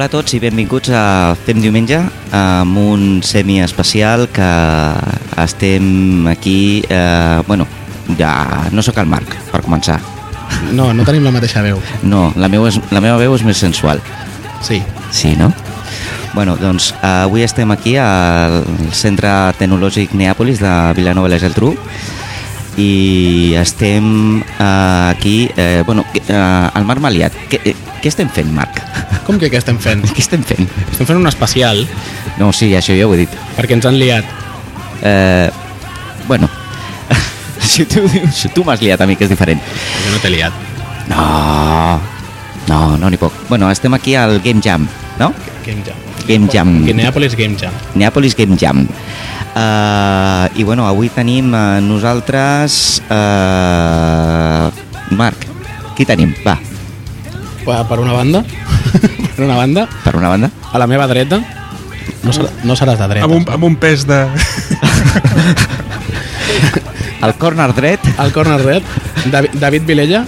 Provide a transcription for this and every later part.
Hola a tots i benvinguts a Fem Diumenge amb un semi-especial que estem aquí... Eh, bueno, ja no sóc el Marc, per començar. No, no tenim la mateixa veu. No, la meva, és, la meva veu és més sensual. Sí. Sí, no? Bueno, doncs avui estem aquí al Centre Tecnològic Neàpolis de Vilanova i la Geltrú i estem eh, aquí... Eh, bueno, eh, el Marc m'ha liat. Què, eh, què estem fent, Marc? Com que què estem fent? Què estem fent? Estem fent un especial No, sí, això ja ho he dit. perquè ens han liat. Eh, bueno, si tu, si tu m'has liat a mi, que és diferent. Jo no t'he liat. No, no, no n'hi poc. Bueno, estem aquí al Game Jam, no? Game Jam. Game Jam. Que Neapolis Game Jam. Neapolis Game Jam. Uh, I bueno, avui tenim uh, nosaltres... Uh, Marc, qui tenim? Va, per una banda, per una banda, per una banda. a la meva dreta, no, serà, no seràs de dreta. amb un, amb un pes de... Al corner dret, Al corner dret, David, David Vilella,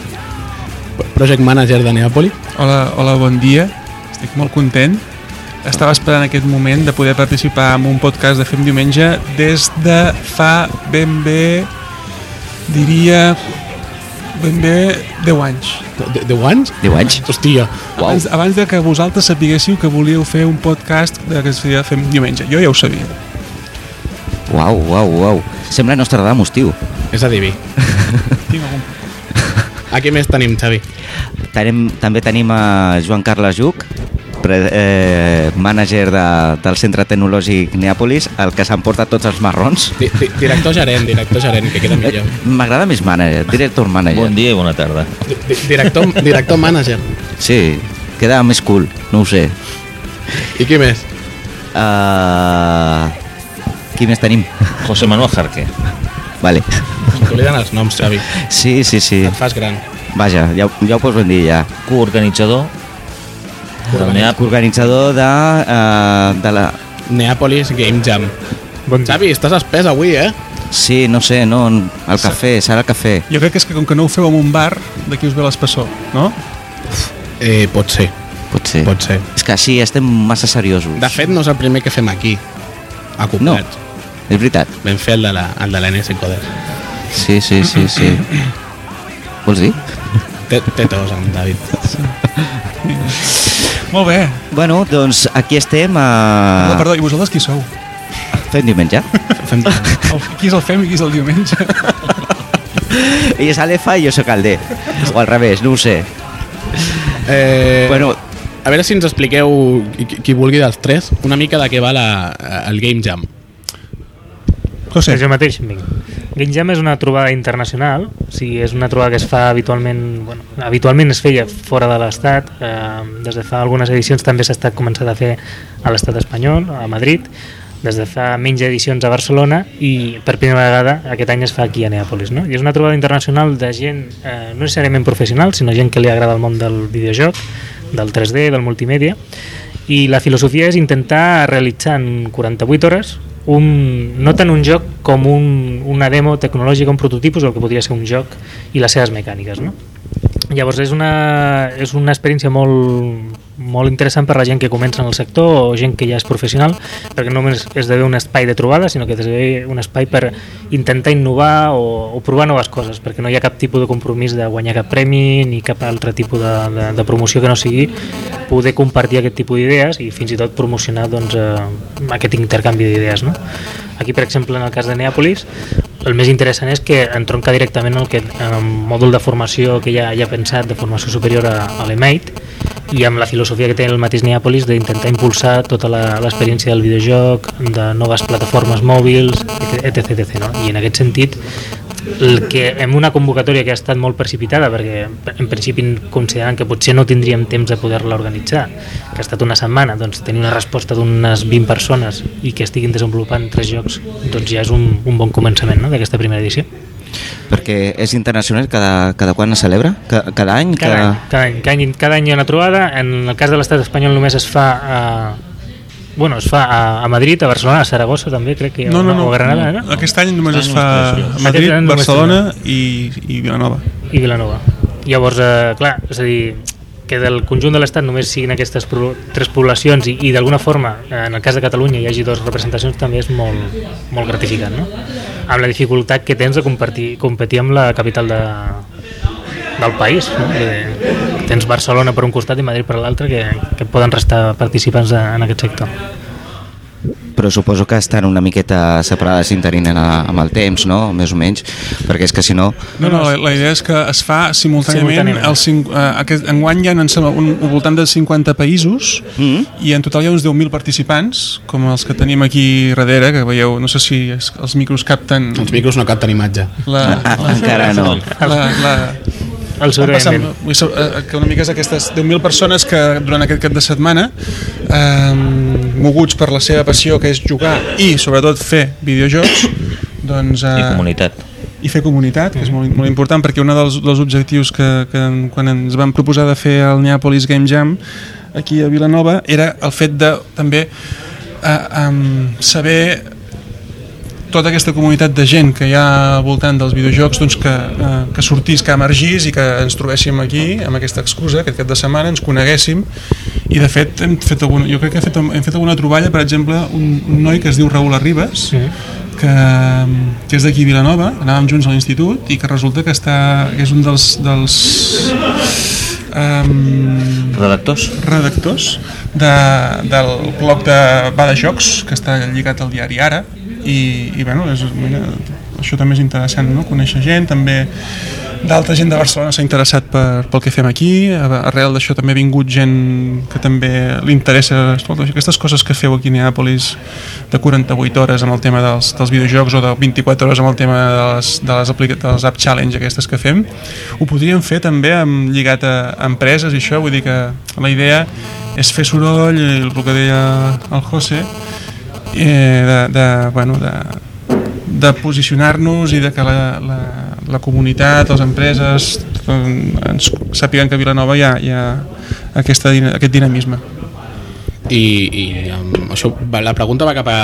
project manager de Neapoli. Hola, hola, bon dia. Estic molt content. Estava esperant aquest moment de poder participar en un podcast de Fem Diumenge des de fa ben bé, diria, ben bé 10 anys. De, de anys? 10 anys. Hòstia, Uau. Abans, abans de que vosaltres sapiguéssiu que volíeu fer un podcast de que es feia Fem Diumenge. Jo ja ho sabia. Uau, uau, uau. Sembla Nostradamus, tio. és adiví. Tinc algun... Aquí més tenim, Xavi. Tenim, també tenim a Joan Carles Lluc, pre, eh, mànager de, del Centre Tecnològic Neàpolis, el que s'emporta tots els marrons. Di, di, director gerent, director gerent, que queda Eh, millor. M'agrada més mànager, director mànager. Bon dia i bona tarda. Di, di, director, director manager. Sí, queda més cool, no ho sé. I qui més? Uh, qui més tenim? José Manuel Jarque. Vale. T'obliden els noms, Xavi. Sí, sí, sí. Et fas gran. Vaja, ja, ja ho pots ben dir, ja. Coorganitzador del NEAP. Organitzador de, uh, de la... Neapolis Game Jam. Bon Xavi, estàs espès avui, eh? Sí, no sé, no, el cafè, serà el cafè. Jo crec que és que com que no ho feu en un bar, d'aquí us ve l'espessor, no? Eh, pot ser, Pot ser. pot ser. És que sí, estem massa seriosos. De fet, no és el primer que fem aquí. no, Acoplats. és veritat. Vam fer el de la, el de Coder. Sí, sí, sí, sí. Vols dir? Té, té tos, en David. Molt bé. Bueno, doncs aquí estem a... Perdó, i vosaltres qui sou? fent diumenge. Fem... El, qui és el fem i qui és el diumenge? Ell és l'Efa i jo sóc el D. O al revés, no ho sé. Eh, Bueno, a veure si ens expliqueu, qui, qui vulgui dels tres, una mica de què va la, el Game Jam. José, Jo mateix, vinc. Game Jam és una trobada internacional, o sigui, és una trobada que es fa habitualment, bueno, habitualment es feia fora de l'Estat, eh, des de fa algunes edicions també s'ha estat començat a fer a l'Estat espanyol, a Madrid, des de fa menys edicions a Barcelona i per primera vegada aquest any es fa aquí a Neàpolis. No? I és una trobada internacional de gent, eh, no necessàriament professional, sinó gent que li agrada el món del videojoc, del 3D, del multimèdia, i la filosofia és intentar realitzar en 48 hores un, no tant un joc com un, una demo tecnològica, un prototipus, el que podria ser un joc i les seves mecàniques. No? Llavors és una, és una experiència molt, molt interessant per la gent que comença en el sector o gent que ja és professional, perquè no només esdevé un espai de trobada, sinó que esdevé un espai per intentar innovar o, o provar noves coses, perquè no hi ha cap tipus de compromís de guanyar cap premi ni cap altre tipus de, de, de promoció que no sigui poder compartir aquest tipus d'idees i fins i tot promocionar doncs, eh, aquest intercanvi d'idees. No? Aquí, per exemple, en el cas de Neàpolis, el més interessant és que entronca directament el, que, el mòdul de formació que ja, ja ha pensat de formació superior a, a l'EMAIT i amb la filosofia que té el mateix Neàpolis d'intentar impulsar tota l'experiència del videojoc, de noves plataformes mòbils, etc. etc no? I en aquest sentit, el que en una convocatòria que ha estat molt precipitada perquè en principi considerant que potser no tindríem temps de poder-la organitzar que ha estat una setmana, doncs tenir una resposta d'unes 20 persones i que estiguin desenvolupant tres jocs doncs ja és un, un bon començament no? d'aquesta primera edició perquè és internacional, cada, cada quan es celebra? Cada, cada any? cada, any, cada, any, cada, any, cada any hi ha una trobada en el cas de l'estat espanyol només es fa a, bueno, es fa a, a Madrid, a Barcelona, a Saragossa també crec que hi ha no, no, una, no. o a Granada eh, no? Aquest any només es Aquest fa a Madrid, Barcelona i, i Vilanova. i Vilanova. Llavors, eh, clar, és a dir, que del conjunt de l'Estat només siguin aquestes tres poblacions i, i d'alguna forma, en el cas de Catalunya, hi hagi dues representacions també és molt, molt gratificant, no? Amb la dificultat que tens de compartir, competir amb la capital de, del país, no? Que tens Barcelona per un costat i Madrid per l'altre que, que poden restar participants en aquest sector. Però suposo que estan una miqueta separades interinen a- amb el temps, no? Més o menys, perquè és que si no... No, no, la, la idea és que es fa simultàniament, Simultàniament. el cinc, eh, aquest, enguany hi ha sembla, un, al voltant de 50 països Mm? i en total hi ha uns 10.000 participants com els que tenim aquí darrere que veieu, no sé si es, els micros capten Els micros no capten imatge. la, Encara no. la, la, El vull dir, eh, que una mica és aquestes 10.000 persones que durant aquest cap de setmana eh, moguts per la seva passió que és jugar i sobretot fer videojocs doncs, eh, I comunitat. i fer comunitat, que és molt, molt important perquè un dels, dels objectius que, que quan ens vam proposar de fer el Neapolis Game Jam aquí a Vilanova era el fet de també eh, um, saber tota aquesta comunitat de gent que hi ha al voltant dels videojocs doncs que, eh, que sortís, que emergís i que ens trobéssim aquí amb aquesta excusa, aquest cap de setmana ens coneguéssim i de fet hem fet alguna, jo crec que hem fet, hem fet alguna troballa per exemple un, un noi que es diu Raül Arribas Sí. que, que és d'aquí a Vilanova, anàvem junts a l'institut i que resulta que, està, que és un dels, dels um, Redactors? redactors de, del blog de Bada Jocs, que està lligat al diari Ara, i, i bueno, és, mira, això també és interessant, no? conèixer gent, també d'altra gent de Barcelona s'ha interessat per, pel que fem aquí, arrel d'això també ha vingut gent que també li interessa escolta, aquestes coses que feu aquí a Neàpolis de 48 hores amb el tema dels, dels videojocs o de 24 hores amb el tema de les, de les, de les app challenge aquestes que fem ho podríem fer també amb, lligat a, a empreses i això, vull dir que la idea és fer soroll el que deia el José eh, de, de, bueno, de, de posicionar-nos i de que la, la, la comunitat, les empreses ens sàpiguen que a Vilanova hi ha, hi ha aquesta, aquest dinamisme. I, i um, això, la pregunta va cap a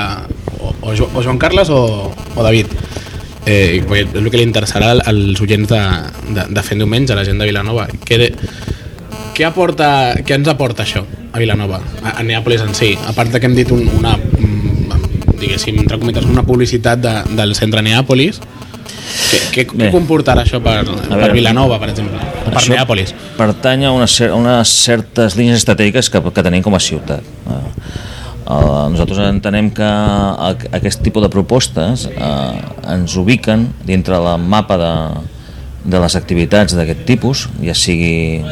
o, o, Jo- o Joan Carles o, o David. Eh, és el que li interessarà als oients de, de, de Fent Diumenge, a la gent de Vilanova. Què, què, aporta, què ens aporta això a Vilanova, a, a Neàpolis en si? A part que hem dit un, una diguéssim, entre cometes, una publicitat de, del centre Neàpolis. Què, què, comportarà això per, per veure, Vilanova, per exemple? O per Neàpolis? pertany a unes, cer- a unes certes línies estratègiques que, que tenim com a ciutat. Eh, nosaltres entenem que a- aquest tipus de propostes eh, ens ubiquen dintre del mapa de, de les activitats d'aquest tipus, ja sigui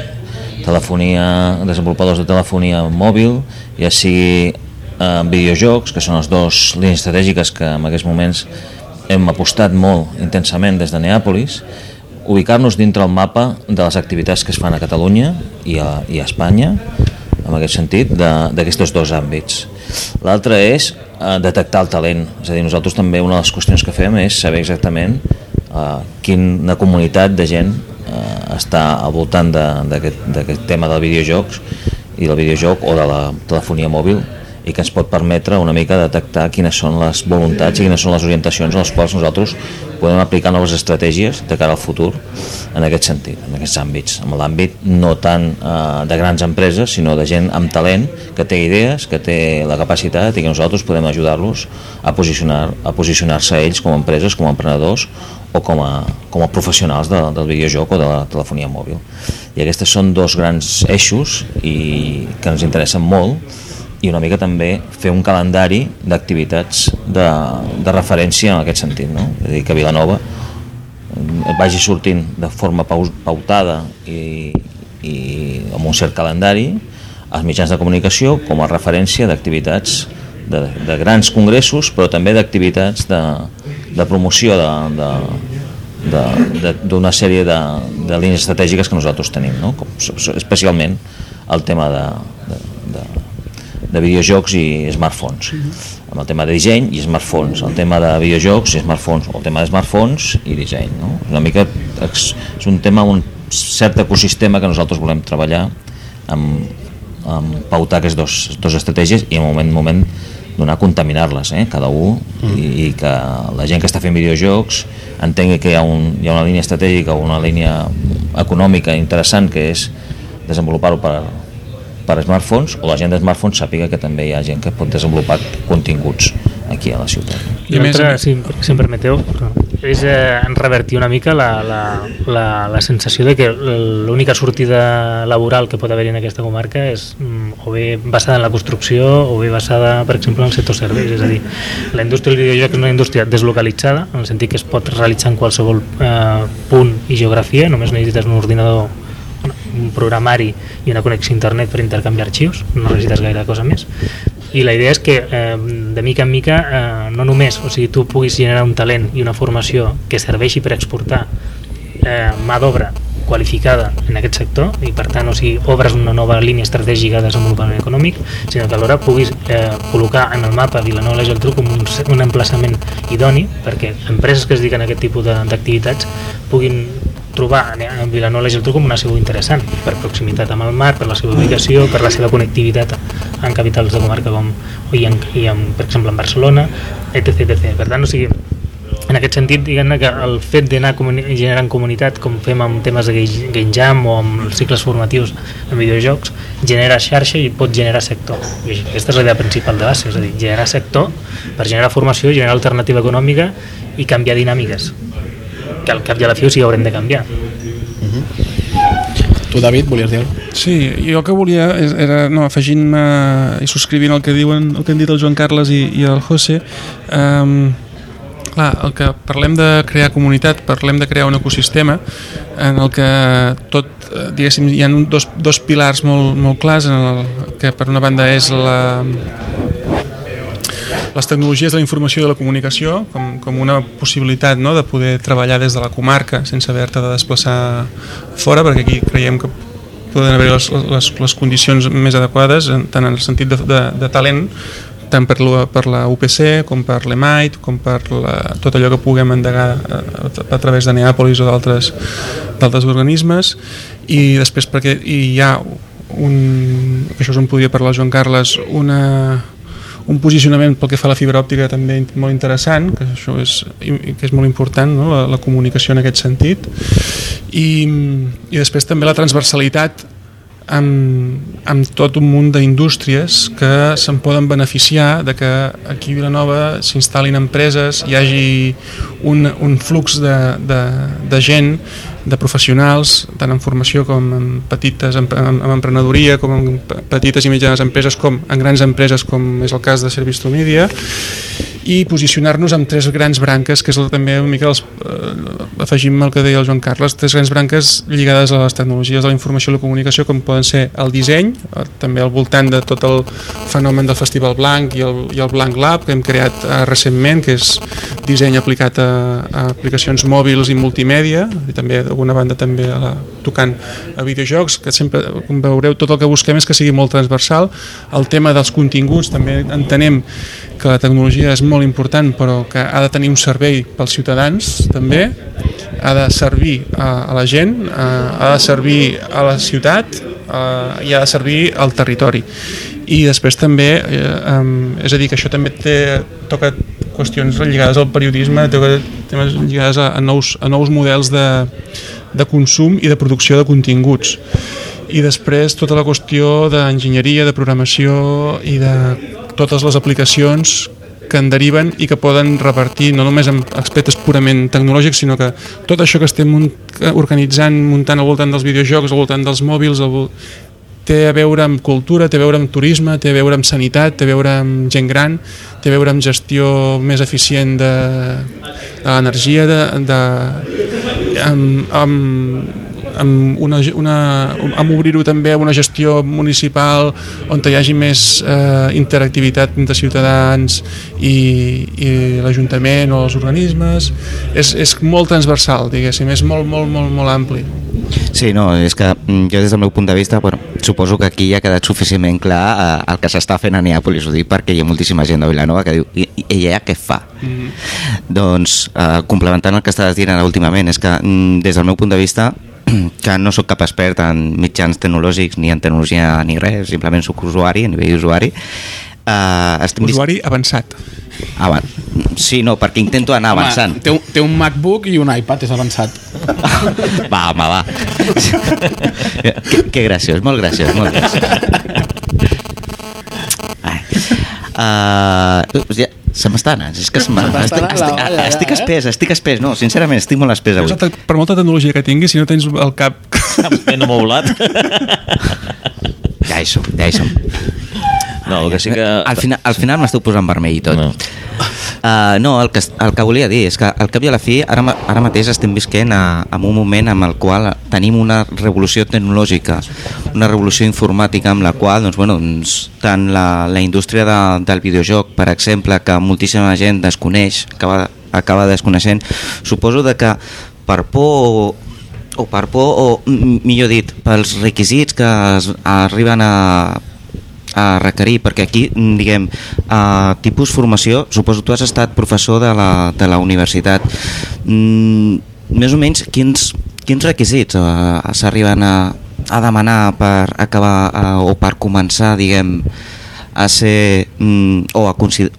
telefonia, desenvolupadors de telefonia mòbil, ja sigui eh, videojocs, que són les dues línies estratègiques que en aquests moments hem apostat molt intensament des de Neàpolis, ubicar-nos dintre el mapa de les activitats que es fan a Catalunya i a, i a Espanya, en aquest sentit, d'aquests dos àmbits. L'altre és eh, detectar el talent, és a dir, nosaltres també una de les qüestions que fem és saber exactament eh, quina comunitat de gent eh, està al voltant d'aquest tema del videojocs i del videojoc o de la telefonia mòbil i que ens pot permetre una mica detectar quines són les voluntats i quines són les orientacions a les quals nosaltres podem aplicar noves estratègies de cara al futur en aquest sentit, en aquests àmbits, en l'àmbit no tant eh, de grans empreses, sinó de gent amb talent, que té idees, que té la capacitat i que nosaltres podem ajudar-los a posicionar a posicionar-se ells com a empreses, com a emprenedors o com a, com a professionals de, del videojoc o de la telefonia mòbil. I aquests són dos grans eixos i que ens interessen molt i una mica també fer un calendari d'activitats de, de referència en aquest sentit, no? És a dir, que Vilanova eh, vagi sortint de forma pau- pautada i, i amb un cert calendari als mitjans de comunicació com a referència d'activitats de, de grans congressos però també d'activitats de, de promoció d'una sèrie de, de línies estratègiques que nosaltres tenim, no? Com, especialment el tema de, de, de, de videojocs i smartphones. Amb el tema de disseny i smartphones. El tema de videojocs i smartphones. O el tema de smartphones i disseny no? una mica és un tema un cert ecosistema que nosaltres volem treballar amb, amb pautar aquestes dos, dos estratègies i en moment moment donar a contaminar-les, eh? cada un i, i que la gent que està fent videojocs entengui que hi ha, un, hi ha una línia estratègica o una línia econòmica interessant que és desenvolupar-ho per, per smartphones o la gent de smartphones sàpiga que també hi ha gent que pot desenvolupar continguts aquí a la ciutat. I, I a més- si, si em permeteu, és eh, en revertir una mica la, la, la, la sensació de que l'única sortida laboral que pot haver en aquesta comarca és mm, o bé basada en la construcció o bé basada, per exemple, en el sector serveis. És a dir, la indústria del videojoc és una indústria deslocalitzada, en el sentit que es pot realitzar en qualsevol eh, punt i geografia, només necessites un ordinador un programari i una connexió a internet per intercanviar arxius, no necessites gaire cosa més. I la idea és que eh, de mica en mica eh, no només o sigui, tu puguis generar un talent i una formació que serveixi per exportar eh, mà d'obra qualificada en aquest sector i per tant o sigui, obres una nova línia estratègica de desenvolupament econòmic sinó que alhora puguis eh, col·locar en el mapa Vilanova i la Geltrú com un, un emplaçament idoni perquè empreses que es dediquen a aquest tipus d'activitats puguin trobar a Vilanova la Geltrú com una seu interessant per proximitat amb el mar, per la seva ubicació, per la seva connectivitat en capitals de comarca com i, en, i en, per exemple en Barcelona, etc. etc. Per tant, o sigui, en aquest sentit, diguem-ne que el fet d'anar comuni generant comunitat, com fem amb temes de game Jam o amb els cicles formatius en videojocs, genera xarxa i pot generar sector. I aquesta és la idea principal de base, és a dir, generar sector per generar formació, generar alternativa econòmica i canviar dinàmiques que al cap i a la fi sigui haurem de canviar. Tu, David, volies dir cosa? Sí, jo el que volia és- era, no, afegint-me i subscrivint el que diuen, el que han dit el Joan Carles i, i el José, um, clar, el que parlem de crear comunitat, parlem de crear un ecosistema en el que tot, eh, diguéssim, hi ha un, dos, dos pilars molt, molt clars, en el, que per una banda és la, les tecnologies de la informació i de la comunicació com, com una possibilitat no, de poder treballar des de la comarca sense haver-te de desplaçar fora perquè aquí creiem que poden haver les, les, les condicions més adequades tant en el sentit de, de, de talent tant per la, per la UPC com per l'EMAIT com per la, tot allò que puguem endegar a, a, a través de Neàpolis o d'altres organismes. I després perquè hi ha un, això us en podria parlar Joan Carles una, un posicionament pel que fa a la fibra òptica també molt interessant, que això és, que és molt important, no? la, la comunicació en aquest sentit, i, i després també la transversalitat amb, amb tot un munt d'indústries que se'n poden beneficiar de que aquí a Vilanova s'instal·lin empreses, hi hagi un, un flux de, de, de gent, de professionals, tant en formació com en petites, en, en, en emprenedoria, com en pe- petites i mitjanes empreses, com en grans empreses, com és el cas de Service to i posicionar-nos amb tres grans branques, que és el, també una mica els, eh, afegim el que deia el Joan Carles, tres grans branques lligades a les tecnologies de la informació i la comunicació, com poden ser el disseny, eh, també al voltant de tot el fenomen del Festival Blanc i el, i el Blanc Lab, que hem creat eh, recentment, que és disseny aplicat a, a aplicacions mòbils i multimèdia, i també d'alguna banda també a la, tocant a videojocs, que sempre, com veureu, tot el que busquem és que sigui molt transversal. El tema dels continguts, també entenem que la tecnologia és molt important però que ha de tenir un servei pels ciutadans també, ha de servir a, a la gent, a, ha de servir a la ciutat a, i ha de servir al territori. I després també eh, és a dir que això també té, toca qüestions lligades al periodisme toca temes lligades a, a, nous, a nous models de, de consum i de producció de continguts. I després tota la qüestió d'enginyeria, de programació i de totes les aplicacions que en deriven i que poden revertir no només en aspectes purament tecnològics, sinó que tot això que estem munt, organitzant, muntant al voltant dels videojocs, al voltant dels mòbils, al vol... té a veure amb cultura, té a veure amb turisme, té a veure amb sanitat, té a veure amb gent gran, té a veure amb gestió més eficient de, de l'energia, de, de, amb, amb, amb, una, una, amb obrir-ho també a una gestió municipal on hi hagi més eh, interactivitat entre ciutadans i, i l'Ajuntament o els organismes. És, és molt transversal diguéssim, és molt, molt, molt, molt ampli Sí, no, és que mm, jo des del meu punt de vista, bueno, suposo que aquí ja ha quedat suficientment clar eh, el que s'està fent a Neàpolis, ho dic perquè hi ha moltíssima gent de Vilanova que diu, i, i ella què fa? Mm -hmm. Doncs, eh, complementant el que estaves dient ara últimament, és que mm, des del meu punt de vista que no sóc cap expert en mitjans tecnològics ni en tecnologia ni res, simplement sóc usuari, a nivell d'usuari, eh, estem dis- usuari avançat Avan... Sí, no, perquè intento anar avançant. Home, té, un, té un MacBook i un iPad, és avançat. Va, home, va. que, que graciós, molt graciós, molt graciós. Ai. Uh, ja, se m'està anant, és que se Estic, estic, estic eh? espès, estic espès, no, sincerament, estic molt espès avui. Per, per molta tecnologia que tinguis, si no tens el cap... Ben amoblat. Ja hi som, ja hi som. No, el que sí que... Al final, al final m'esteu posant vermell i tot. No. No. Uh, no, el que, el que volia dir és que al cap i a la fi ara, ara mateix estem visquent a, en un moment en el qual tenim una revolució tecnològica, una revolució informàtica amb la qual doncs, bueno, doncs, tant la, la indústria de, del videojoc, per exemple, que moltíssima gent desconeix, acaba, acaba desconeixent, suposo de que per por o per por, o millor dit, pels requisits que es, arriben a, a requerir, perquè aquí, mm, diguem, a tipus formació, suposo tu has estat professor de la, de la universitat. Mm, més o menys, quins, quins requisits eh, s'arriben a, a demanar per acabar eh, o per començar, diguem, a ser mm, o, a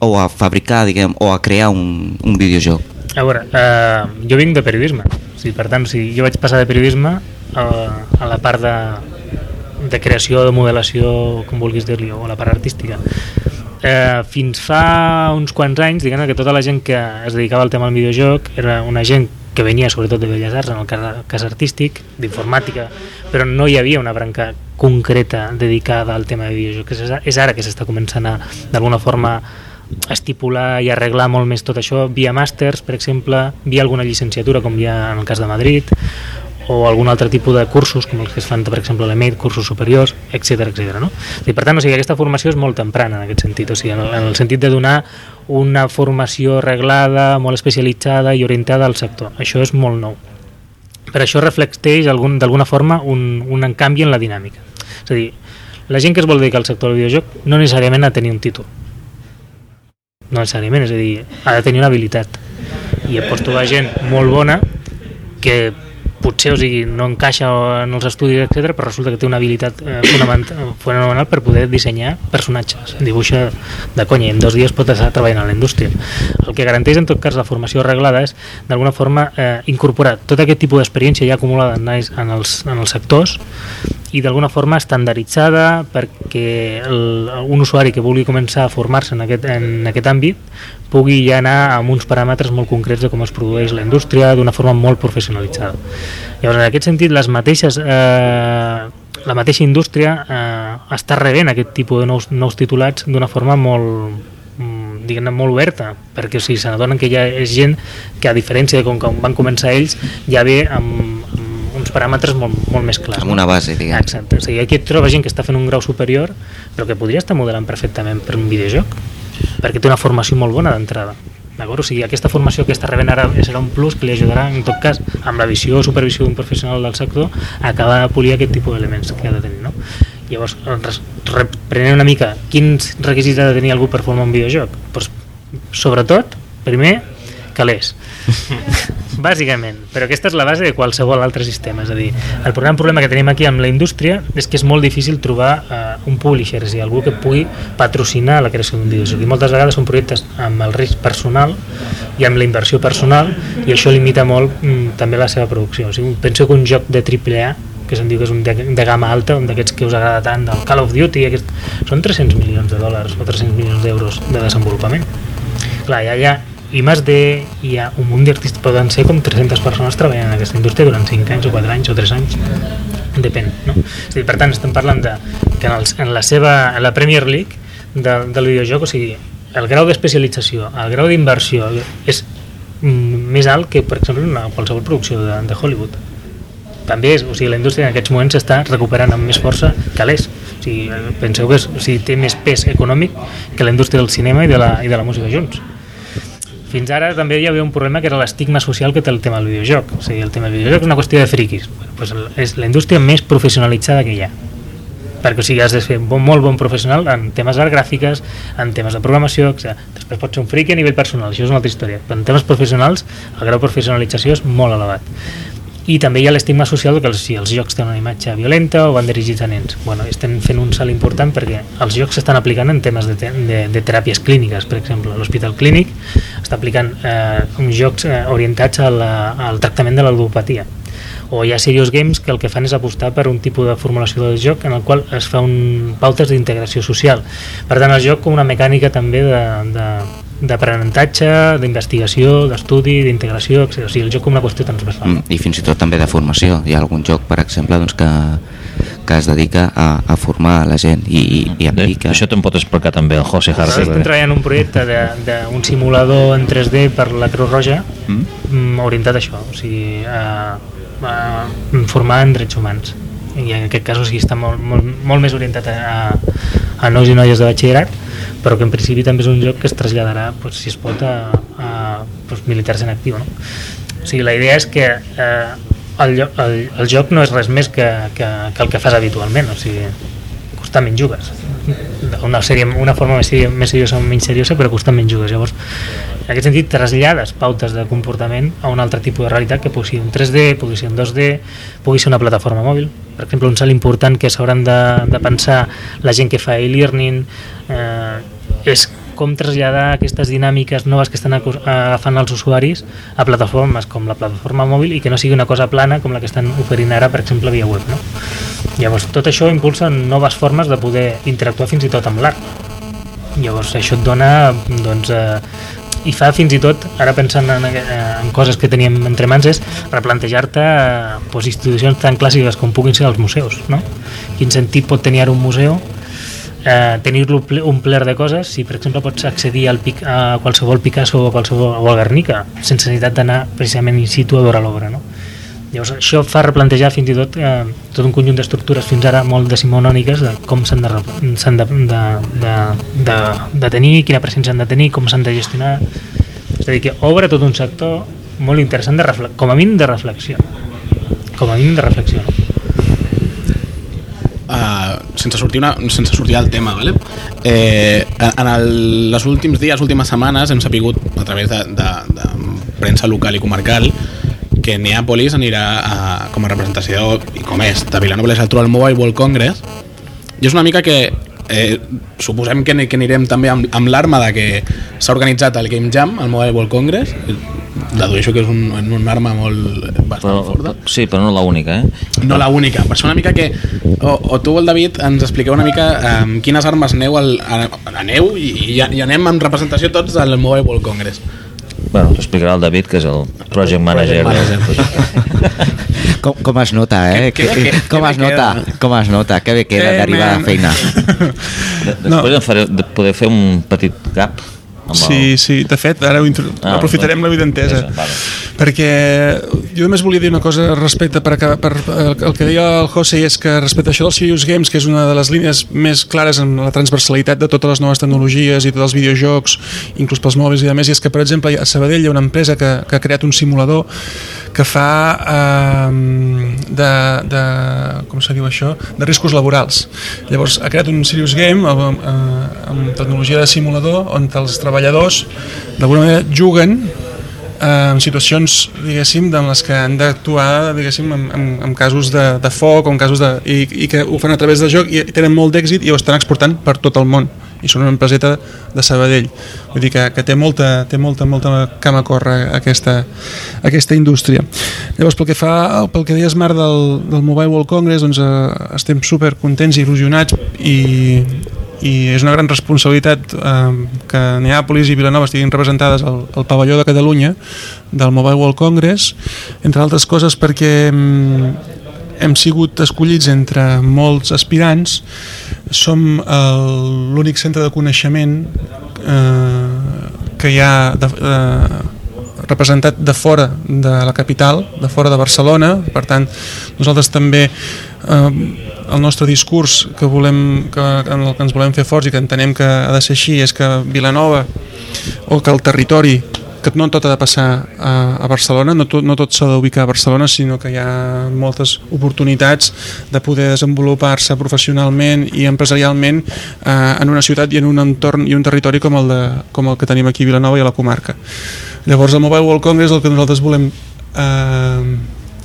o a fabricar, diguem, o a crear un, un videojoc? A veure, eh, jo vinc de periodisme, o sigui, per tant, si jo vaig passar de periodisme a, a la part de, de creació, de modelació, com vulguis dir-li, o la part artística. Eh, fins fa uns quants anys, diguem que tota la gent que es dedicava al tema del videojoc era una gent que venia sobretot de Belles Arts, en el cas, cas artístic, d'informàtica, però no hi havia una branca concreta dedicada al tema de videojoc. És, és ara que s'està començant a, d'alguna forma, estipular i arreglar molt més tot això via màsters, per exemple, via alguna llicenciatura, com hi ha en el cas de Madrid, o algun altre tipus de cursos, com els que es fan, per exemple, a l'EMET, cursos superiors, etc etc. no? I per tant, o sigui, aquesta formació és molt temprana en aquest sentit, o sigui, en el, en el sentit de donar una formació reglada, molt especialitzada i orientada al sector. Això és molt nou. Per això reflecteix algun- d'alguna forma un, un canvi en la dinàmica. És a dir, la gent que es vol dedicar al sector del videojoc no necessàriament ha de tenir un títol. No necessàriament, és a dir, ha de tenir una habilitat. I pots trobar gent molt bona que potser o sigui, no encaixa en els estudis, etc, però resulta que té una habilitat eh, fonamental, fonamental per poder dissenyar personatges. Dibuixa de conya i en dos dies pot estar treballant a la indústria. El que garanteix en tot cas la formació reglada és d'alguna forma eh, incorporar tot aquest tipus d'experiència ja acumulada en, els, en els sectors i d'alguna forma estandarditzada perquè el, un usuari que vulgui començar a formar-se en, aquest, en aquest àmbit pugui ja anar amb uns paràmetres molt concrets de com es produeix la indústria d'una forma molt professionalitzada. Llavors, en aquest sentit, les mateixes, eh, la mateixa indústria eh, està rebent aquest tipus de nous, nous titulats d'una forma molt, mm, diguem molt oberta, perquè o sigui, se n'adonen que ja és gent que a diferència de com, com van començar ells, ja ve amb, paràmetres molt, molt més clars. Amb una base, diguem. Exacte, o sigui, aquí et troba gent que està fent un grau superior, però que podria estar modelant perfectament per un videojoc, perquè té una formació molt bona d'entrada. D'acord? O sigui, aquesta formació que està rebent ara serà un plus que li ajudarà, en tot cas, amb la visió o supervisió d'un professional del sector, a acabar de polir aquest tipus d'elements que ha de tenir. No? Llavors, reprenent una mica, quins requisits ha de tenir algú per formar un videojoc? Pues, sobretot, primer, calés. Bàsicament, però aquesta és la base de qualsevol altre sistema, és a dir, el gran problema que tenim aquí amb la indústria és que és molt difícil trobar eh, un publisher, és a dir, algú que pugui patrocinar la creació d'un videojoc, i moltes vegades són projectes amb el risc personal i amb la inversió personal, i això limita molt mm, també la seva producció. O sigui, penso que un joc de AAA que se'n diu que és un de, de gamma alta, un d'aquests que us agrada tant, del Call of Duty, aquest, són 300 milions de dòlars o 300 milions d'euros de desenvolupament. Clar, ja ha i més de hi ha un munt d'artistes poden ser com 300 persones treballant en aquesta indústria durant 5 anys o 4 anys o 3 anys depèn, no? És a dir, per tant estem parlant de que en, els, en la seva en la Premier League de, del videojoc, o sigui el grau d'especialització, el grau d'inversió és mm, més alt que per exemple una qualsevol producció de, de Hollywood també és, o sigui, la indústria en aquests moments s'està recuperant amb més força que l'és. O sigui, penseu que és, o sigui, té més pes econòmic que la indústria del cinema i de la, i de la música junts. Fins ara també hi havia un problema que era l'estigma social que té el tema del videojoc. O sigui, el tema del videojoc és una qüestió de friquis. Bueno, pues és la indústria més professionalitzada que hi ha perquè o sigui, has de ser un bon, molt bon professional en temes d'art gràfiques, en temes de programació, etc. Després pots ser un friqui a nivell personal, això és una altra història. Però en temes professionals, el grau de professionalització és molt elevat. I també hi ha l'estigma social que els, si els jocs tenen una imatge violenta o van dirigits a nens. Bueno, estem fent un salt important perquè els jocs s'estan aplicant en temes de, te de, de teràpies clíniques, per exemple. L'Hospital Clínic està aplicant eh, uns jocs eh, orientats a la, al tractament de l'aldopatia. o hi ha serious games que el que fan és apostar per un tipus de formulació del joc en el qual es fa un pautes d'integració social per tant el joc com una mecànica també de, de, d'aprenentatge, d'investigació, d'estudi, d'integració. O sigui, el joc com una qüestió transversal. Mm, I fins i tot també de formació. Hi ha algun joc, per exemple, doncs, que, que es dedica a, a formar la gent i, i, i a mi que... Això te'n pot explicar també el José Hardy. estem treballant en un projecte d'un simulador en 3D per la Creu Roja Mm? mm, orientat a això, o sigui, a, a formar en drets humans. I en aquest cas o sigui, està molt, molt, molt més orientat a, a nois i noies de batxillerat, però que en principi també és un joc que es traslladarà, doncs, si es pot, a, a doncs, militars en actiu. No? O sigui, la idea és que eh, el, el, el joc no és res més que, que, que el que fas habitualment, o sigui, constantment jugues. Una, sèrie, una forma més, més seriosa o menys seriosa però constantment jugues. Llavors en aquest sentit trasllades pautes de comportament a un altre tipus de realitat que pugui ser un 3D, pugui ser un 2D pugui ser una plataforma mòbil. Per exemple un salt important que s'hauran de, de pensar la gent que fa e-learning eh, és com traslladar aquestes dinàmiques noves que estan agafant els usuaris a plataformes com la plataforma mòbil i que no sigui una cosa plana com la que estan oferint ara, per exemple, via web. No? Llavors, tot això impulsa noves formes de poder interactuar fins i tot amb l'art. Llavors, això et dona, doncs, eh, i fa fins i tot, ara pensant en, eh, en coses que teníem entre mans, és replantejar-te eh, doncs, institucions tan clàssiques com puguin ser els museus, no? Quin sentit pot tenir ara un museu eh, tenir-lo pler de coses si per exemple pots accedir al pic, a qualsevol Picasso o, qualsevol, o al Guernica sense necessitat d'anar precisament in situ a veure l'obra no? llavors això fa replantejar fins i tot eh, tot un conjunt d'estructures fins ara molt decimonòniques de com s'han de, de, de, de, de, de tenir, quina presència han de tenir, com s'han de gestionar és a dir, que obre tot un sector molt interessant, de com a mínim de reflexió com a mínim de reflexió no? Uh, sense, sortir una, sense sortir del tema, ¿vale? eh, en el, les últims dies, últimes setmanes, hem sapigut a través de, de, de premsa local i comarcal que Neàpolis anirà a, com a representació, i com és, de Vilanova i Geltrú al Mobile World Congress i és una mica que eh, suposem que, que anirem també amb, amb l'arma de que s'ha organitzat el Game Jam al Mobile World Congress dedueixo que és un, un arma molt bastant Però, forta sí, però no l'única, eh? no la única, per això una mica que o, o tu o el David ens expliqueu una mica um, quines armes aneu al, a, aneu i, i, i anem en representació tots al Mobile World Congress Bueno, t'ho explicarà el David, que és el project manager. manager. del- Com, com es nota, eh? Que- que- Que- que- com que es nota? Com es nota? Que bé queda Eh, d'arribar a man. feina. De- Després no. faré, de poder fer un petit gap amb Sí, sí, de fet, ara ho intro... Ah, aprofitarem la videntesa. Vale. Perquè jo només volia dir una cosa respecte per, per el, que deia el José és que respecte a això dels Serious Games, que és una de les línies més clares en la transversalitat de totes les noves tecnologies i tots els videojocs, inclús pels mòbils i a més, i és que, per exemple, a Sabadell hi ha una empresa que, que ha creat un simulador que fa eh, de, de, com se diu això? de riscos laborals. Llavors ha creat un Serious Game amb, amb, amb tecnologia de simulador on els treballadors d'alguna manera juguen eh, en situacions, diguéssim, en les que han d'actuar, diguéssim, en, en, en casos de, de foc o en casos de... I, i que ho fan a través de joc i tenen molt d'èxit i ho estan exportant per tot el món. I són una empreseta de Sabadell. Vull dir que, que té molta, té molta, molta cam a córrer aquesta, aquesta indústria. Llavors pel que fa pel que deies Marc del, del Mobile World Congress doncs eh, estem super contents i il·lusionats i, i és una gran responsabilitat eh, que Neàpolis i Vilanova estiguin representades al, al pavelló de Catalunya del Mobile World Congress entre altres coses perquè mm, hem sigut escollits entre molts aspirants. Som l'únic centre de coneixement eh, que hi ha de, eh, representat de fora de la capital, de fora de Barcelona, per tant nosaltres també eh, el nostre discurs que volem que, en el que ens volem fer forts i que entenem que ha de ser així és que Vilanova o que el territori que no tot ha de passar a, a Barcelona, no tot, no tot s'ha d'ubicar a Barcelona, sinó que hi ha moltes oportunitats de poder desenvolupar-se professionalment i empresarialment eh, en una ciutat i en un entorn i un territori com el, de, com el que tenim aquí a Vilanova i a la comarca. Llavors el Mobile World Congress el que nosaltres volem eh,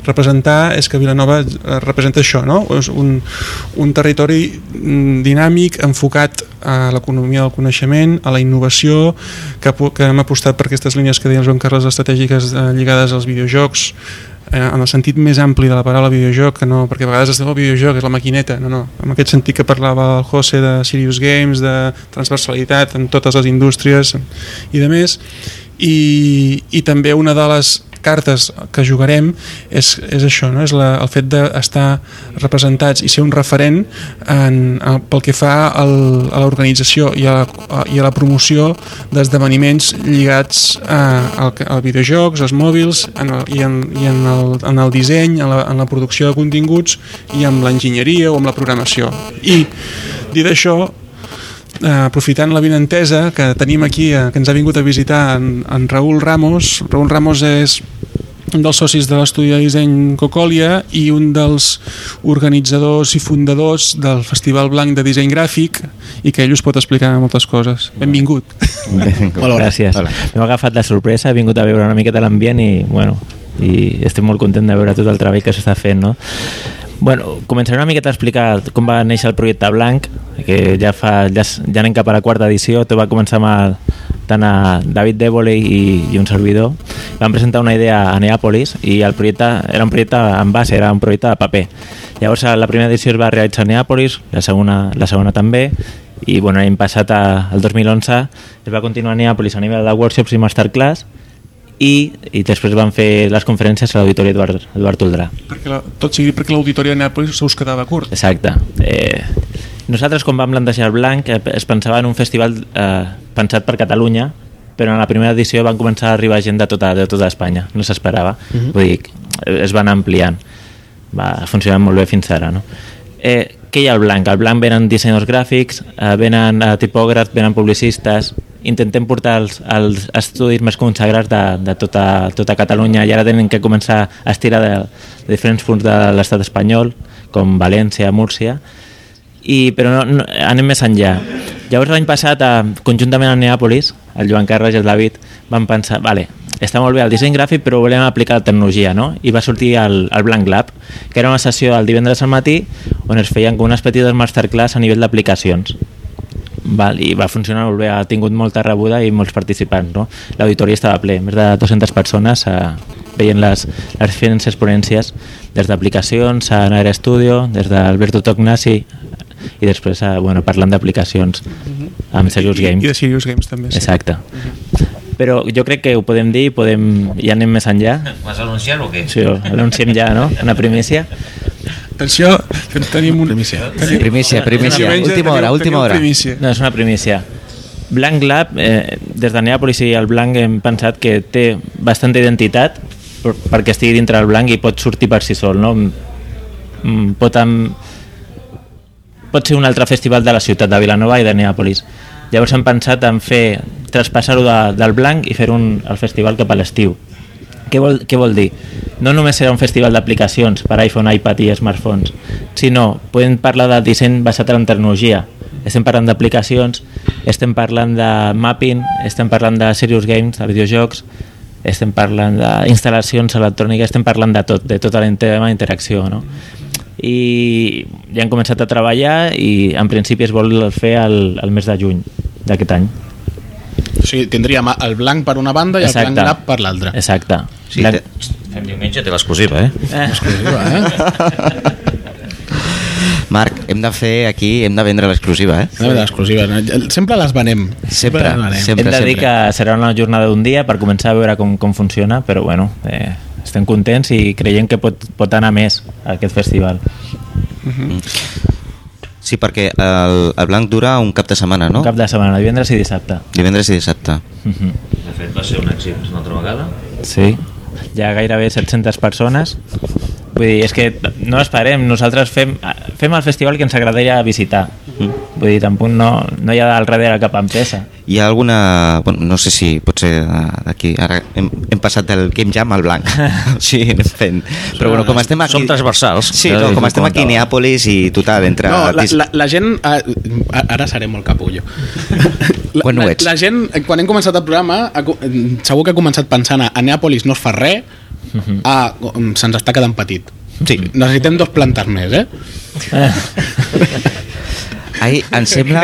representar és que Vilanova eh, representa això, no? És un, un territori mm, dinàmic, enfocat a l'economia del coneixement, a la innovació, que, que hem apostat per aquestes línies que deia el Joan Carles estratègiques eh, lligades als videojocs, eh, en el sentit més ampli de la paraula videojoc, que no, perquè a vegades es diu el videojoc, és la maquineta, no, no, en aquest sentit que parlava el José de Serious Games, de transversalitat en totes les indústries i de més, i, i també una de les cartes que jugarem és, és això, no? és la, el fet d'estar representats i ser un referent en, en, pel que fa al, a l'organització i, a i a la promoció d'esdeveniments lligats al videojocs, als mòbils en el, i, en, i en, el, en el disseny, en la, en la producció de continguts i amb l'enginyeria o amb la programació. I dit això, eh, aprofitant la vinentesa que tenim aquí, eh, que ens ha vingut a visitar en, en Raül Ramos. Raül Ramos és un dels socis de l'estudi de disseny Cocòlia i un dels organitzadors i fundadors del Festival Blanc de Disseny Gràfic i que ell us pot explicar moltes coses. Benvingut. Hola, gràcies. M'he agafat la sorpresa, he vingut a veure una miqueta l'ambient i, bueno, i estic molt content de veure tot el treball que s'està fent, no? Bueno, començaré una miqueta a explicar com va néixer el projecte Blanc, que ja fa ja, ja anem cap a la quarta edició, tot va començar amb tant a David Débole i, i un servidor. Vam presentar una idea a Neàpolis i el projecte era un projecte en base, era un projecte de paper. Llavors la primera edició es va realitzar a Neàpolis, la segona, la segona també, i bueno, l'any passat, el 2011, es va continuar a Neàpolis a nivell de workshops i masterclass, i, i després van fer les conferències a l'Auditori Eduard, Eduard Toldrà. Perquè la, tot sigui perquè l'Auditori de Nàpolis se us quedava curt. Exacte. Eh, nosaltres, quan vam plantejar el Blanc, eh, es pensava en un festival eh, pensat per Catalunya, però en la primera edició van començar a arribar gent de tota, de tota Espanya, no s'esperava. Uh -huh. Vull dir, es van ampliant. Va funcionar molt bé fins ara, no? Eh, què hi ha al Blanc? Al Blanc venen dissenyadors gràfics, eh, venen eh, tipògrafs, venen publicistes, intentem portar els, els estudis més consagrats de, de tota, tota Catalunya i ara tenen que començar a estirar de, de diferents punts de l'estat espanyol, com València, Múrcia, i, però no, no, anem més enllà. Llavors l'any passat, eh, conjuntament amb Neàpolis, el Joan Carles i el David, van pensar, vale, està molt bé el disseny gràfic, però volem aplicar la tecnologia, no? I va sortir el, el Blank Lab, que era una sessió el divendres al matí on es feien unes petites masterclass a nivell d'aplicacions. Val, i va funcionar molt bé, ha tingut molta rebuda i molts participants. No? L'auditori estava ple, més de 200 persones eh, veient les, les diferents exponències des d'aplicacions a Naira Studio, des d'Alberto Tognasi i després eh, bueno, parlant d'aplicacions amb Serious I, Games. I de Serious Games també. Sí. Exacte. Però jo crec que ho podem dir, podem, ja anem més enllà. Vas anunciar o què? Sí, l'anunciem ja, no? Una primícia. Atenció, que tenim un... Primícia. Tenim, Primícia, primícia. Diumenge Última hora, última hora. Primícia. No, és una primícia. Blanc Lab, eh, des de Neàpolis i el Blanc hem pensat que té bastanta identitat per, perquè estigui dintre del Blanc i pot sortir per si sol, no? Mm, Pot, amb, pot ser un altre festival de la ciutat de Vilanova i de Neàpolis. Llavors hem pensat en fer, traspassar-ho de, del Blanc i fer un, el festival cap a l'estiu. Què vol, què vol dir? No només serà un festival d'aplicacions per iPhone, iPad i smartphones, sinó podem parlar de disseny basat en tecnologia. Estem parlant d'aplicacions, estem parlant de mapping, estem parlant de serious games, de videojocs, estem parlant d'instal·lacions electròniques, estem parlant de tot, de tota la tema d'interacció, no? I ja han començat a treballar i en principi es vol fer el, el mes de juny d'aquest any. O sigui, tindríem el blanc per una banda i el blanc per l'altra. Exacte. Sí, Blanc- Fem diumenge, té l'exclusiva, eh? Exclusiva, eh? Marc, hem de fer aquí, hem de vendre l'exclusiva, eh? Una de l'exclusiva. Sempre les venem. Sempre, les venem. sempre. Hem de dir sempre. que serà una jornada d'un dia per començar a veure com, com funciona, però bueno, eh, estem contents i creiem que pot, pot anar més a aquest festival. Sí, perquè el, el blanc dura un cap de setmana, no? Un cap de setmana, divendres i dissabte. Divendres i dissabte. Mhm. De fet, va ser un èxit una altra vegada. Sí, hi ha gairebé 700 persones. Vull dir, és que no esperem, nosaltres fem, fem el festival que ens agradaria visitar. Vull dir, tampoc no, no hi ha al darrere cap empresa. Hi ha alguna... Bueno, no sé si potser eh, d'aquí... Ara hem, hem passat del Game Jam al blanc. sí, anem fent. Però bueno, com estem aquí... Som transversals. Sí, no, com estem aquí a. Neàpolis i total, entre... No, la, la, la gent... eh, Ara seré molt capullo. La, Quan ho la, ets? la gent, eh, quan hem començat el programa, eh, segur que ha començat pensant a, a Neàpolis no es fa res, a, mm, se'ns està quedant petit. Sí. Necessitem dos plantes més, eh? Ai, em sembla...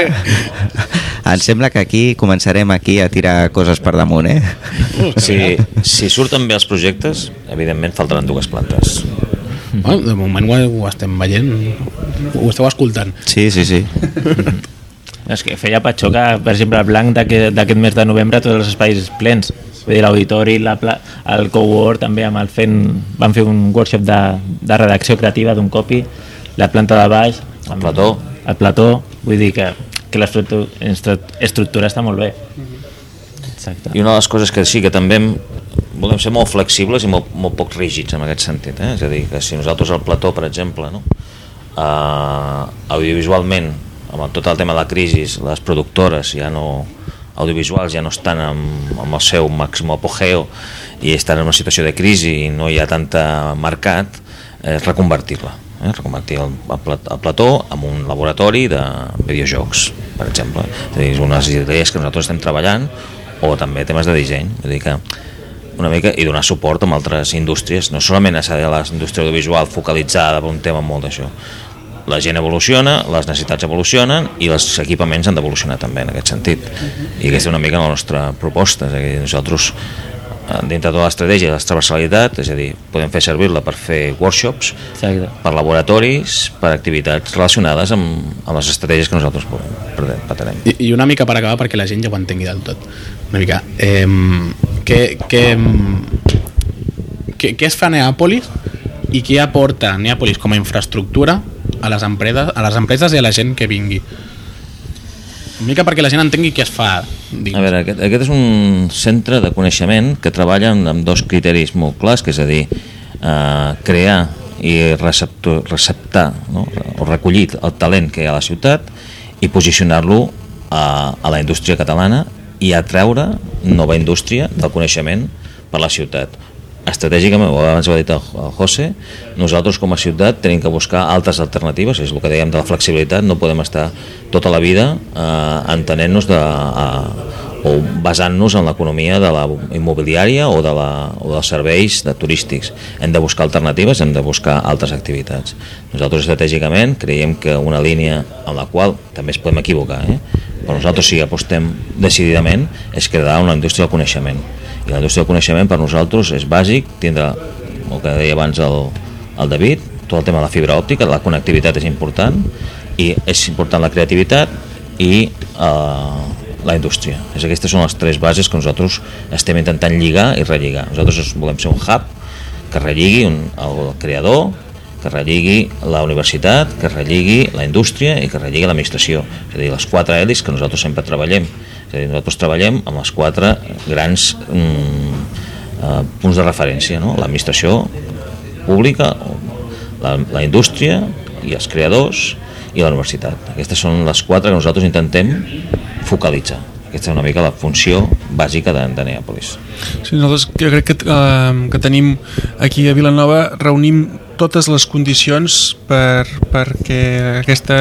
em sembla que aquí començarem aquí a tirar coses per damunt, eh? Si, si surten bé els projectes, evidentment faltaran dues plantes. Bueno, de moment ho, ho estem veient, ho esteu escoltant. Sí, sí, sí. És que feia patxó que, per exemple, el blanc d'aquest mes de novembre tots els espais plens. Vull dir, l'auditori, el cowork també amb el fent, van fer un workshop de, de redacció creativa d'un copy, la planta de baix, El plató. el plató, vull dir que, que l'estructura està molt bé. Exacte. I una de les coses que sí que també hem, volem ser molt flexibles i molt, molt poc rígids en aquest sentit. Eh? És a dir, que si nosaltres al plató, per exemple, no? uh, audiovisualment, amb tot el tema de la crisi, les productores ja no audiovisuals ja no estan amb, amb el seu màxim apogeo i estan en una situació de crisi i no hi ha tanta mercat, és reconvertir-la. Eh? Reconvertir el, el, plat- el plató en un laboratori de videojocs, per exemple. És a dir, unes idees que nosaltres estem treballant o també temes de disseny. Vull dir que una mica i donar suport amb altres indústries, no solament a la indústria audiovisual focalitzada per un tema molt d'això. La gent evoluciona, les necessitats evolucionen i els equipaments han d'evolucionar també en aquest sentit. I aquesta és una mica la nostra proposta, és a dir, nosaltres eh, dintre de tota l'estratègia de la transversalitat, és a dir, podem fer servir-la per fer workshops, Exacte. per laboratoris, per activitats relacionades amb, amb les estratègies que nosaltres pretenem. I, I una mica per acabar perquè la gent ja ho entengui del tot. Una mica. Eh, què, què, què, què es fa a Neàpolis i què aporta Neàpolis com a infraestructura a les empreses, a les empreses i a la gent que vingui? Una mica perquè la gent entengui què es fa. Dins. A veure, aquest, aquest és un centre de coneixement que treballa amb, amb dos criteris molt clars, que és a dir, eh, crear i receptor, receptar no? o recollir el talent que hi ha a la ciutat i posicionar-lo a, a la indústria catalana i atreure nova indústria del coneixement per la ciutat. Estratègicament, abans ho ha dit el José, nosaltres com a ciutat tenim que buscar altres alternatives, és el que dèiem de la flexibilitat, no podem estar tota la vida eh, entenent-nos de, eh, o basant-nos en l'economia de la immobiliària o, de la, o dels serveis de turístics. Hem de buscar alternatives, hem de buscar altres activitats. Nosaltres estratègicament creiem que una línia en la qual també es podem equivocar, eh? però nosaltres que apostem decididament és crear una indústria del coneixement. I la indústria del coneixement per nosaltres és bàsic tindre, el que deia abans el, el David, tot el tema de la fibra òptica, la connectivitat és important i és important la creativitat i eh, la indústria. És aquestes són les tres bases que nosaltres estem intentant lligar i relligar. Nosaltres volem ser un hub que relligui un, el creador, que relligui la universitat, que relligui la indústria i que relligui l'administració. És a dir, les quatre hèlits que nosaltres sempre treballem. És a dir, nosaltres treballem amb les quatre grans mm, eh, punts de referència, no? l'administració pública, la, la indústria i els creadors i la universitat. Aquestes són les quatre que nosaltres intentem focalitzar. Aquesta és una mica la funció bàsica de, de Neàpolis. Sí, nosaltres crec que, eh, que tenim aquí a Vilanova, reunim totes les condicions per, perquè aquesta,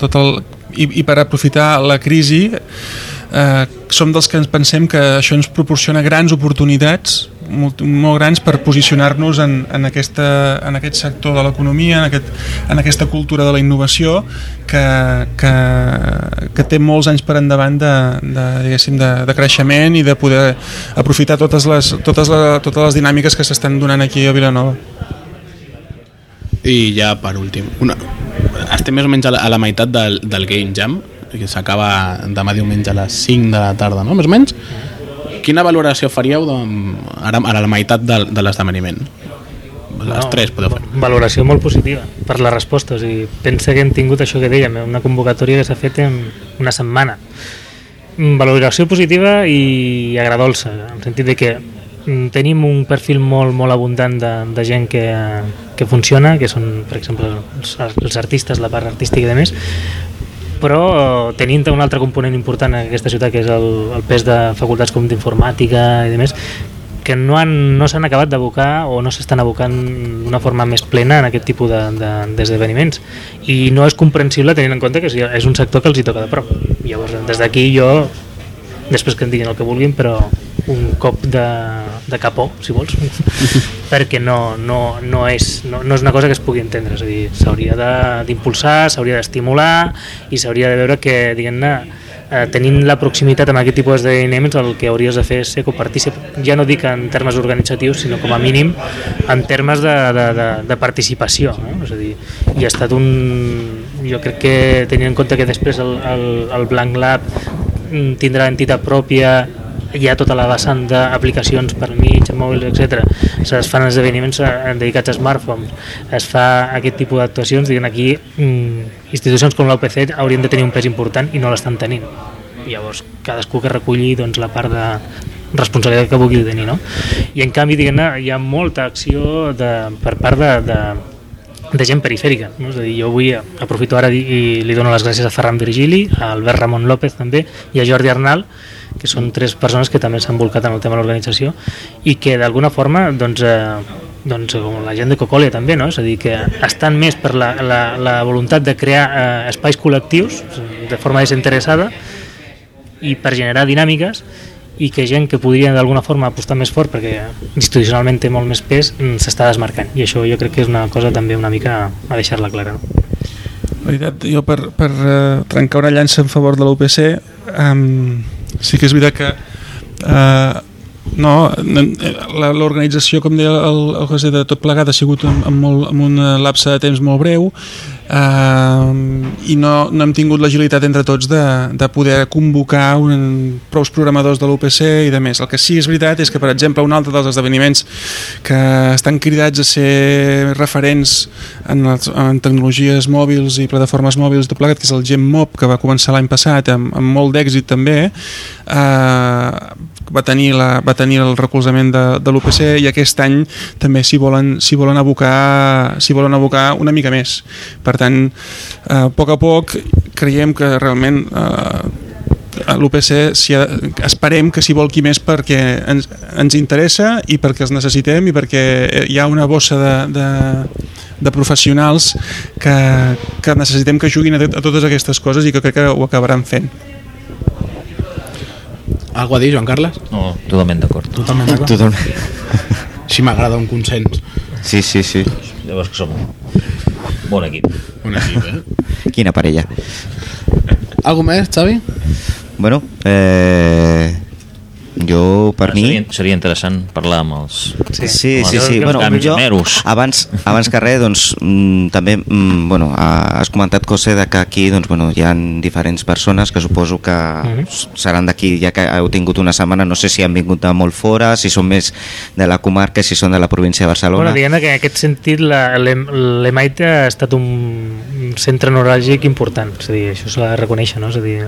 tot el, i, i per aprofitar la crisi eh, som dels que ens pensem que això ens proporciona grans oportunitats molt, molt grans per posicionar-nos en, en, aquesta, en aquest sector de l'economia, en, aquest, en aquesta cultura de la innovació que, que, que té molts anys per endavant de, de, de, de creixement i de poder aprofitar totes les, totes les, totes les dinàmiques que s'estan donant aquí a Vilanova. I ja per últim, una, estem més o menys a la, a la meitat del, del Game Jam, que s'acaba demà diumenge a les 5 de la tarda, no? Més o menys. Quina valoració faríeu de, ara, ara a la meitat de, de l'esdeveniment? Les tres podeu fer. Valoració molt positiva per la resposta. O sigui, pensa que hem tingut això que dèiem, eh, una convocatòria que s'ha fet en una setmana. Mm, Valoració positiva i agradolça, en el sentit de que tenim un perfil molt, molt abundant de, de gent que, que funciona, que són, per exemple, els, els artistes, la part artística i de més, però eh, tenint un altre component important en aquesta ciutat que és el, el pes de facultats com d'informàtica i de més que no han, no s'han acabat d'abocar o no s'estan abocant d'una forma més plena en aquest tipus d'esdeveniments de, de, i no és comprensible tenint en compte que és un sector que els hi toca de prop. Llavors des d'aquí jo després que en diguin el que vulguin però un cop de, de capó si vols perquè no, no, no, és, no, no és una cosa que es pugui entendre és a dir, s'hauria de- d'impulsar, s'hauria d'estimular i s'hauria de veure que diguem-ne eh, tenint la proximitat amb aquest tipus d'esdeveniments el que hauries de fer és ser copartícip ja no dic en termes organitzatius sinó com a mínim en termes de, de, de, de participació no? és a dir, i ha estat un jo crec que tenint en compte que després el, el, el Blank Lab mm, tindrà entitat pròpia hi ha tota la vessant d'aplicacions per mig, mòbils, etc. Es fan esdeveniments eh, dedicats a smartphones, es fa aquest tipus d'actuacions, diguem aquí mm, institucions com l'OPC haurien de tenir un pes important i no l'estan tenint. Llavors, cadascú que reculli doncs, la part de responsabilitat que vulgui tenir, no? I en canvi, diguem hi ha molta acció de, per part de, de, de gent perifèrica. No? És a dir, jo vull aprofito ara i li dono les gràcies a Ferran Virgili, a Albert Ramon López també i a Jordi Arnal, que són tres persones que també s'han volcat en el tema de l'organització i que d'alguna forma doncs, eh, doncs, com la gent de Cocolia també, no? és a dir, que estan més per la, la, la voluntat de crear eh, espais col·lectius de forma desinteressada i per generar dinàmiques i que gent que podria d'alguna forma apostar més fort perquè institucionalment té molt més pes mm, s'està desmarcant i això jo crec que és una cosa també una mica a deixar-la clara? La veritat, jo per, per uh, trencar una llança en favor de l'UPC um, sí que és veritat que uh, no, l'organització com deia el, el José de tot plegat ha sigut amb, amb, molt, amb un lapse de temps molt breu eh, i no, no hem tingut l'agilitat entre tots de, de poder convocar un, prous programadors de l'UPC i de més. El que sí és veritat és que, per exemple, un altre dels esdeveniments que estan cridats a ser referents en, les, en tecnologies mòbils i plataformes mòbils de plegat, que és el GemMob, que va començar l'any passat amb, amb molt d'èxit també, eh, va tenir, la, va tenir el recolzament de, de l'UPC i aquest any també s'hi volen, volen, volen abocar una mica més. Per tant, eh, a poc a poc creiem que realment eh, l'UPC si esperem que s'hi volqui més perquè ens, ens interessa i perquè els necessitem i perquè hi ha una bossa de, de, de professionals que, que necessitem que juguin a, a totes aquestes coses i que crec que ho acabaran fent. Algo a dir, Joan Carles? No, totalment d'acord. Totalment d'acord. Totalment. Així m'agrada un consens. Sí, sí, sí. Llavors que som bon equip. Un equip, eh? Quina parella. Algo més, Xavi? Bueno, eh, jo per mi... Seria, seria interessant parlar amb els... Sí, sí, amb sí, els sí. Bueno, jo, meros. abans, abans que res, doncs, mm, també mm, bueno, ha- has comentat, José, de que aquí doncs, bueno, hi ha diferents persones que suposo que Mhm. seran d'aquí, ja que heu tingut una setmana, no sé si han vingut de molt fora, si són més de la comarca, si són de la província de Barcelona. Bueno, diguem que en aquest sentit l'EMAIT ha estat un un centre neuràlgic important, és a dir, això s'ha de reconèixer, no? és a dir,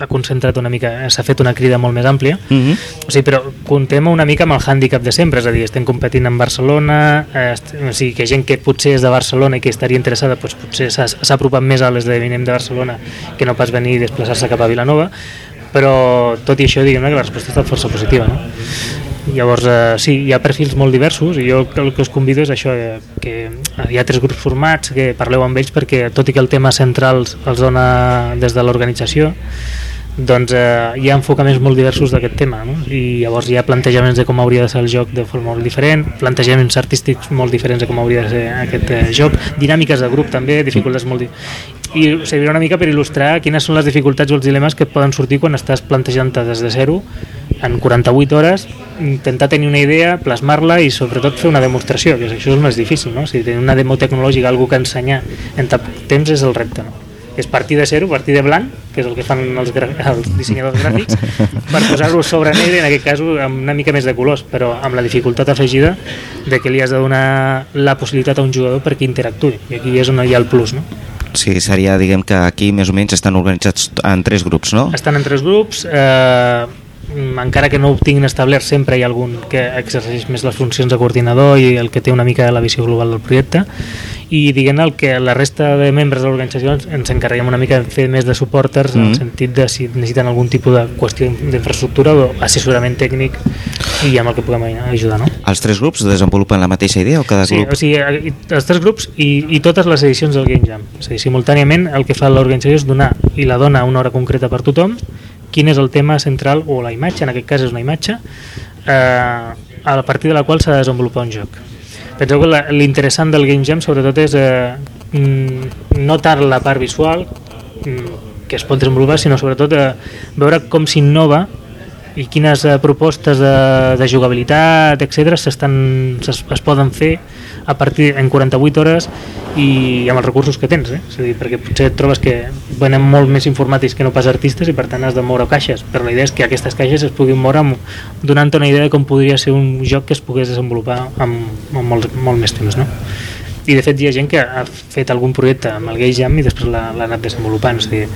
ha concentrat una mica, s'ha fet una crida molt més àmplia, Mhm. o sigui, però contem una mica amb el hàndicap de sempre, és a dir, estem competint en Barcelona, eh, est- o sigui, que gent que potser és de Barcelona i que estaria interessada, doncs potser s'ha s'ha apropat més a l'esdeveniment de Barcelona que no pas venir i desplaçar-se cap a Vilanova, però tot i això, diguem que la resposta ha estat força positiva, no? Llavors, eh, sí, hi ha perfils molt diversos i jo el que us convido és això, eh, que hi ha tres grups formats, que parleu amb ells perquè tot i que el tema central els dona des de l'organització, doncs eh, hi ha enfocaments molt diversos d'aquest tema no? i llavors hi ha plantejaments de com hauria de ser el joc de forma molt diferent, plantejaments artístics molt diferents de com hauria de ser aquest eh, joc, dinàmiques de grup també, dificultats molt... I servirà una mica per il·lustrar quines són les dificultats o els dilemes que poden sortir quan estàs plantejant des de zero en 48 hores intentar tenir una idea, plasmar-la i sobretot fer una demostració, que això és el més difícil no? sigui, tenir una demo tecnològica, algú que ensenyar en temps és el repte no? És partir de zero, partir de blanc que és el que fan els, els dissenyadors gràfics per posar-ho sobre negre en aquest cas amb una mica més de colors però amb la dificultat afegida de que li has de donar la possibilitat a un jugador perquè interactuï i aquí és on hi ha el plus no? Sí, seria, diguem que aquí més o menys estan organitzats en tres grups, no? Estan en tres grups, eh, encara que no ho tinguin establert, sempre hi ha algun que exerceix més les funcions de coordinador i el que té una mica la visió global del projecte i diguem el que la resta de membres de l'organització ens, encarreguem una mica de fer més de supporters mm. en el Mhm. sentit de si necessiten algun tipus de qüestió d'infraestructura o assessorament tècnic i amb el que puguem ajudar, no? Els tres grups desenvolupen la mateixa idea o cada Sí, grup... o sigui, eh, els tres grups i, i totes les edicions del Game Jam. A dir, simultàniament el que fa l'organització és donar, i la dona una hora concreta per tothom, quin és el tema central o la imatge, en aquest cas és una imatge, eh, a partir de la qual s'ha de desenvolupar un joc. Penseu que l'interessant del Game Jam sobretot és eh, mm, no tant la part visual, mm, que es pot desenvolupar, sinó sobretot eh, veure com s'innova i quines eh, propostes de, de jugabilitat, etc es, es poden fer a partir en 48 hores i amb els recursos que tens, eh? és a dir, perquè potser et trobes que venen molt més informàtics que no pas artistes i per tant has de moure caixes, però la idea és que aquestes caixes es puguin moure amb, donant una idea de com podria ser un joc que es pogués desenvolupar amb, amb molt, molt més temps, no? I de fet hi ha gent que ha fet algun projecte amb el Gay Jam i després l'ha anat desenvolupant a dir,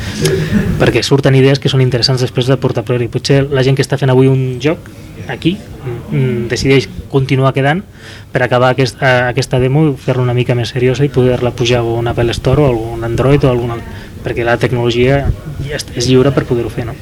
perquè surten idees que són interessants després de portar a priori potser la gent que està fent avui un joc aquí mm, decideix continuar quedant per acabar aquest, eh, aquesta demo i fer-la una mica més seriosa i poder-la pujar a un Apple Store o algun Android o algun perquè la tecnologia ja és- és lliure per poder-ho fer no?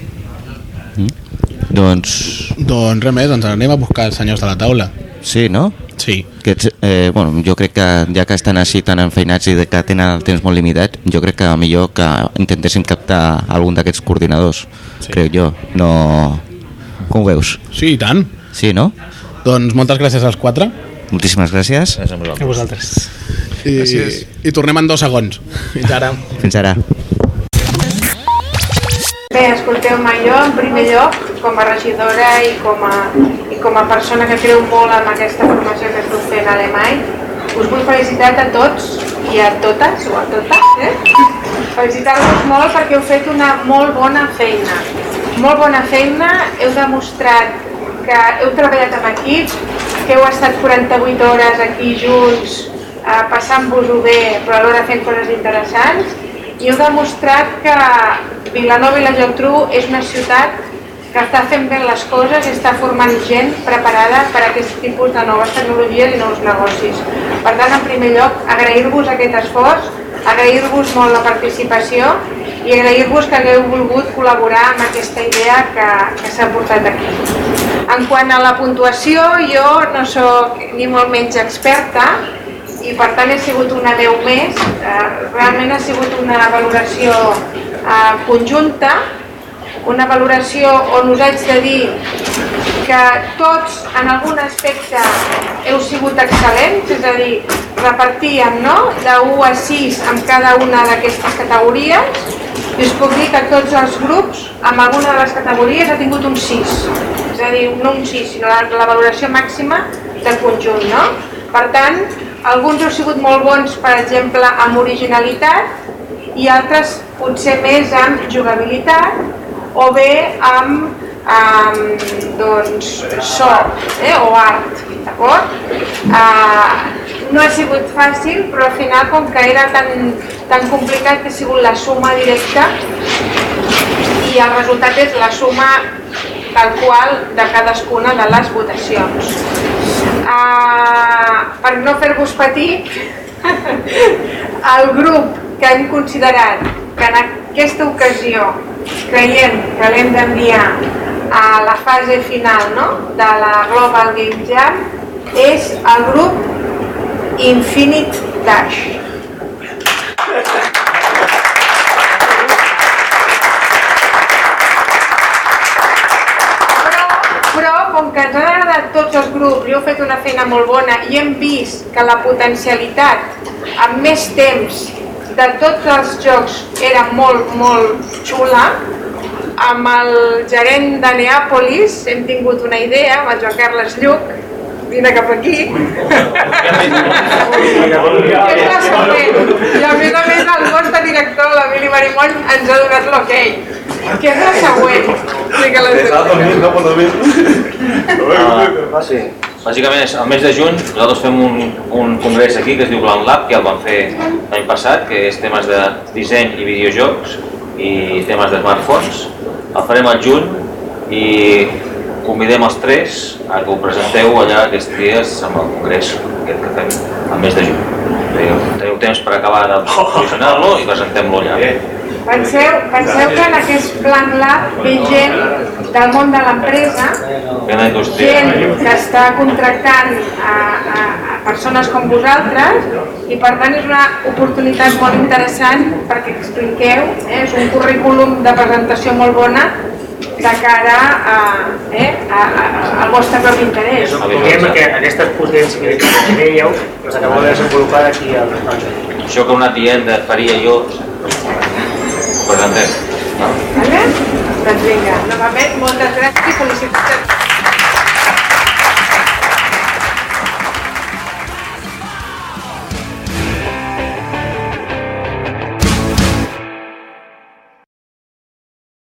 Doncs Doncs res més, ens anem a buscar els senyors de la taula. sí, no? Sí. Que, ets- eh, bueno, jo crec que ja que estan així tan enfeinats i de que tenen el temps molt limitat, jo crec que millor que intentéssim captar algun d'aquests coordinadors, Sí. sí. crec jo. No... Com ho veus? Sí, i tant. Sí, no? Doncs moltes gràcies als quatre. Moltíssimes gràcies. Gràcies a vosaltres. a vosaltres I, Gràcies. I tornem en dos segons. Fins ara. Fins ara. Bé, escolteu-me, jo en primer lloc, com a regidora i com a, i com a persona que creu molt en aquesta formació que esteu fent a alemany, us vull felicitar a tots i a totes, o a totes, eh? Felicitar-vos molt perquè heu fet una molt bona feina. Molt bona feina, heu demostrat que heu treballat amb equip, que heu estat 48 hores aquí junts, eh, passant-vos-ho bé, però alhora fent coses interessants, i heu demostrat que Vilanova i la Geltrú és una ciutat que està fent bé les coses i està formant gent preparada per a aquest tipus de noves tecnologies i nous negocis. Per tant, en primer lloc, agrair-vos aquest esforç, agrair-vos molt la participació i agrair-vos que hagueu volgut col·laborar amb aquesta idea que, que s'ha portat aquí. En quant a la puntuació, jo no sóc ni molt menys experta, i per tant he sigut una 10 més. Eh, realment ha sigut una valoració eh, conjunta, una valoració on us haig de dir que tots en algun aspecte heu sigut excel·lents, és a dir, repartíem no? de 1 a 6 amb cada una d'aquestes categories i us puc dir que tots els grups amb alguna de les categories ha tingut un 6, és a dir, no un 6, sinó la, la valoració màxima de conjunt. No? Per tant, alguns heu sigut molt bons, per exemple, amb originalitat i altres potser més amb jugabilitat o bé amb, amb doncs, so eh, o art? Uh, no ha sigut fàcil, però al final, com que era tan, tan complicat, ha sigut la suma directa i el resultat és la suma tal qual de cadascuna de les votacions. Uh, per no fer-vos patir, el grup que hem considerat que en aquesta ocasió creiem que l'hem d'enviar a la fase final no? de la Global Game Jam és el grup Infinite Dash. Però, però com que ens han agradat tots els grups i heu fet una feina molt bona i hem vist que la potencialitat amb més temps de tots els jocs era molt, molt xula, amb el gerent de Neàpolis hem tingut una idea, amb el Joan Carles Lluc, vine cap aquí. és la següent. I a més a més el nostre director, l'Emili Marimón, ens ha donat l'ok, que és la següent. Sigui que la... Ah, sí. Bàsicament, és, el mes de juny nosaltres fem un, un congrés aquí que es diu Blanc Lab, que el vam fer l'any passat, que és temes de disseny i videojocs i temes de smartphones. El farem al juny i convidem els tres a que ho presenteu allà aquests dies amb el congrés aquest que fem el mes de juny. Teniu, teniu temps per acabar de posicionar-lo i presentem-lo allà. Penseu, penseu que en aquest Plan Lab ve gent del món de l'empresa, gent que està contractant a, a, a persones com vosaltres i per tant és una oportunitat molt interessant perquè expliqueu, eh, és un currículum de presentació molt bona de cara a, eh, a, a, al vostre propi interès. Diguem que aquestes potencialitats que dèieu les acabeu de desenvolupar d'aquí al al- Això que una tienda faria jo, ho presentem. Vale? Doncs vinga, novament moltes gràcies i felicitats.